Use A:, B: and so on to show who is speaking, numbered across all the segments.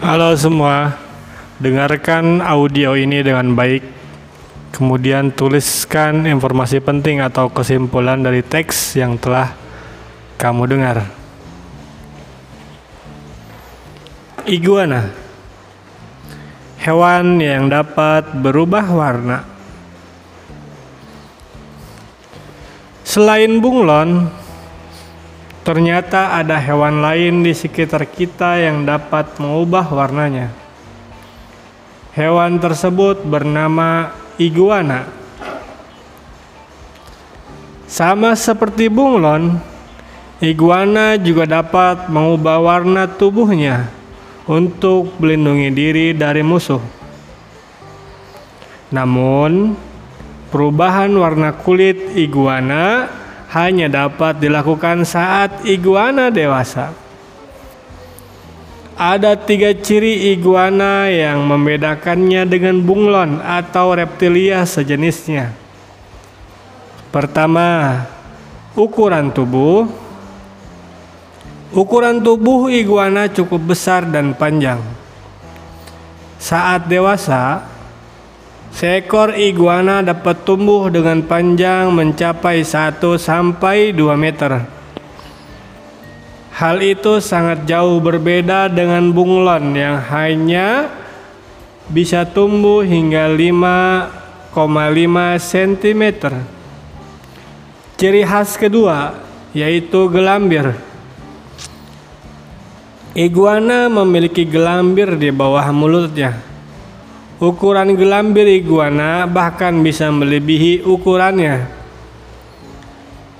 A: Halo semua, dengarkan audio ini dengan baik. Kemudian tuliskan informasi penting atau kesimpulan dari teks yang telah kamu dengar. Iguana Hewan yang dapat berubah warna Selain bunglon, ternyata ada hewan lain di sekitar kita yang dapat mengubah warnanya. Hewan tersebut bernama iguana. Sama seperti bunglon, iguana juga dapat mengubah warna tubuhnya untuk melindungi diri dari musuh. Namun, perubahan warna kulit iguana hanya dapat dilakukan saat iguana dewasa. Ada tiga ciri iguana yang membedakannya dengan bunglon atau reptilia sejenisnya. Pertama, ukuran tubuh. Ukuran tubuh iguana cukup besar dan panjang. Saat dewasa, seekor iguana dapat tumbuh dengan panjang mencapai 1 sampai 2 meter. Hal itu sangat jauh berbeda dengan bunglon yang hanya bisa tumbuh hingga 5,5 cm. Ciri khas kedua yaitu gelambir. Iguana memiliki gelambir di bawah mulutnya. Ukuran gelambir iguana bahkan bisa melebihi ukurannya.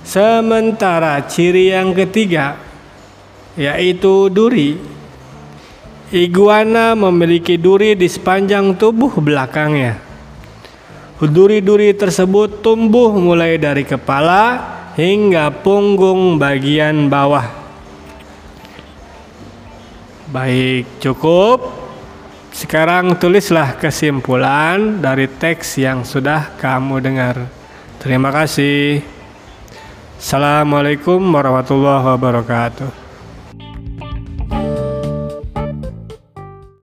A: Sementara ciri yang ketiga yaitu duri. Iguana memiliki duri di sepanjang tubuh belakangnya. Duri-duri tersebut tumbuh mulai dari kepala hingga punggung bagian bawah. Baik, cukup. Sekarang tulislah kesimpulan dari teks yang sudah kamu dengar. Terima kasih. Assalamualaikum warahmatullahi wabarakatuh.